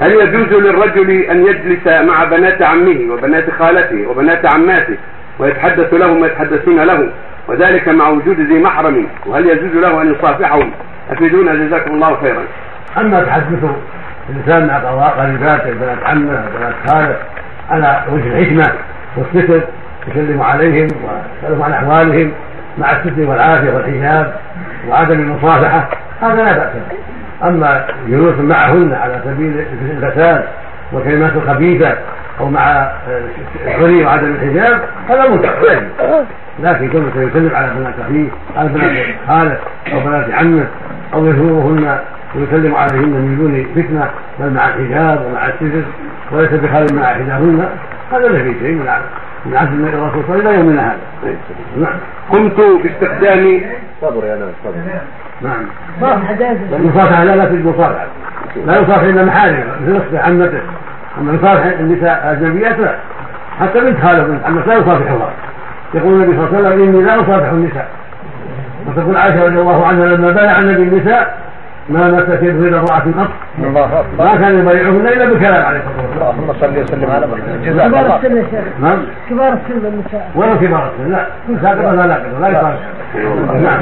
هل يجوز للرجل أن يجلس مع بنات عمه وبنات خالته وبنات عماته ويتحدث لهم ويتحدثون له؟ وذلك مع وجود ذي محرم. وهل يجوز له أن يصافحهم؟ أفيدونا جزاكم الله خيرا. أما تحدث الإنسان مع قريباته بنات عمه وبنات خاله على وجه الحكمة والستر يسلم عليهم ويسألهم عن أحوالهم مع الستر والعافية والحجاب وعدم المصافحة هذا لا بأس به. أما جلوس معهن على سبيل الفساد والكلمات الخبيثة أو مع الحري وعدم الحجاب هذا منكر لكن كونه يسلم على بنات أخيه على بنات خاله أو بنات عمه أو يزورهن ويسلم عليهن من دون فتنة بل مع الحجاب ومع الستر وليس بخال مع حجابهن هذا لا في شيء من من عهد الرسول صلى الله عليه وسلم هذا. نعم قمت باستخدام صبر يا ناس صبر نعم المصافحة لا لا في المصافحة لا يصافح إلا محارم مثل نفسه عمته أما يصافح النساء الأجنبيات لا حتى بنت خاله بنت عمته لا يصافحها يقول النبي صلى الله عليه وسلم إني لا أصافح النساء وتقول عائشة رضي الله عنها لما بايع النبي النساء ما مس في غير امرأة قط ما كان يبايعهن إلا بالكلام عليه الصلاة والسلام اللهم صل وسلم على محمد كبار السن يا شيخ نعم كبار السن النساء ولا كبار السن لا كل ساقطة لا لا لا يصافح نعم